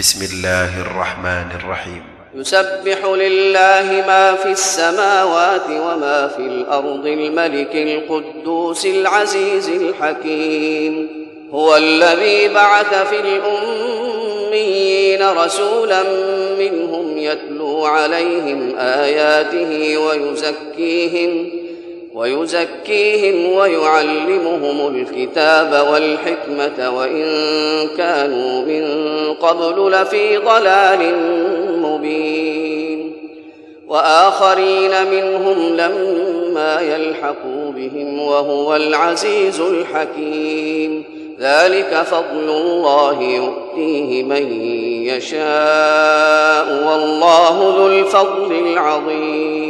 بسم الله الرحمن الرحيم. يسبح لله ما في السماوات وما في الأرض الملك القدوس العزيز الحكيم. هو الذي بعث في الأميين رسولا منهم يتلو عليهم آياته ويزكيهم ويزكيهم ويعلمهم الكتاب والحكمة وإن كانوا من قبل لفي ضلال مبين وآخرين منهم لما يلحقوا بهم وهو العزيز الحكيم. ذلك فضل الله يؤتيه من يشاء والله ذو الفضل العظيم.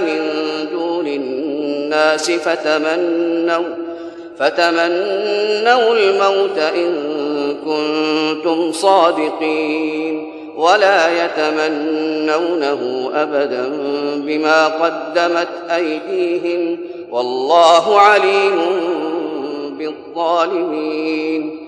من دون الناس فتمنوا فتمنوا الموت إن كنتم صادقين ولا يتمنونه أبدا بما قدمت أيديهم والله عليم بالظالمين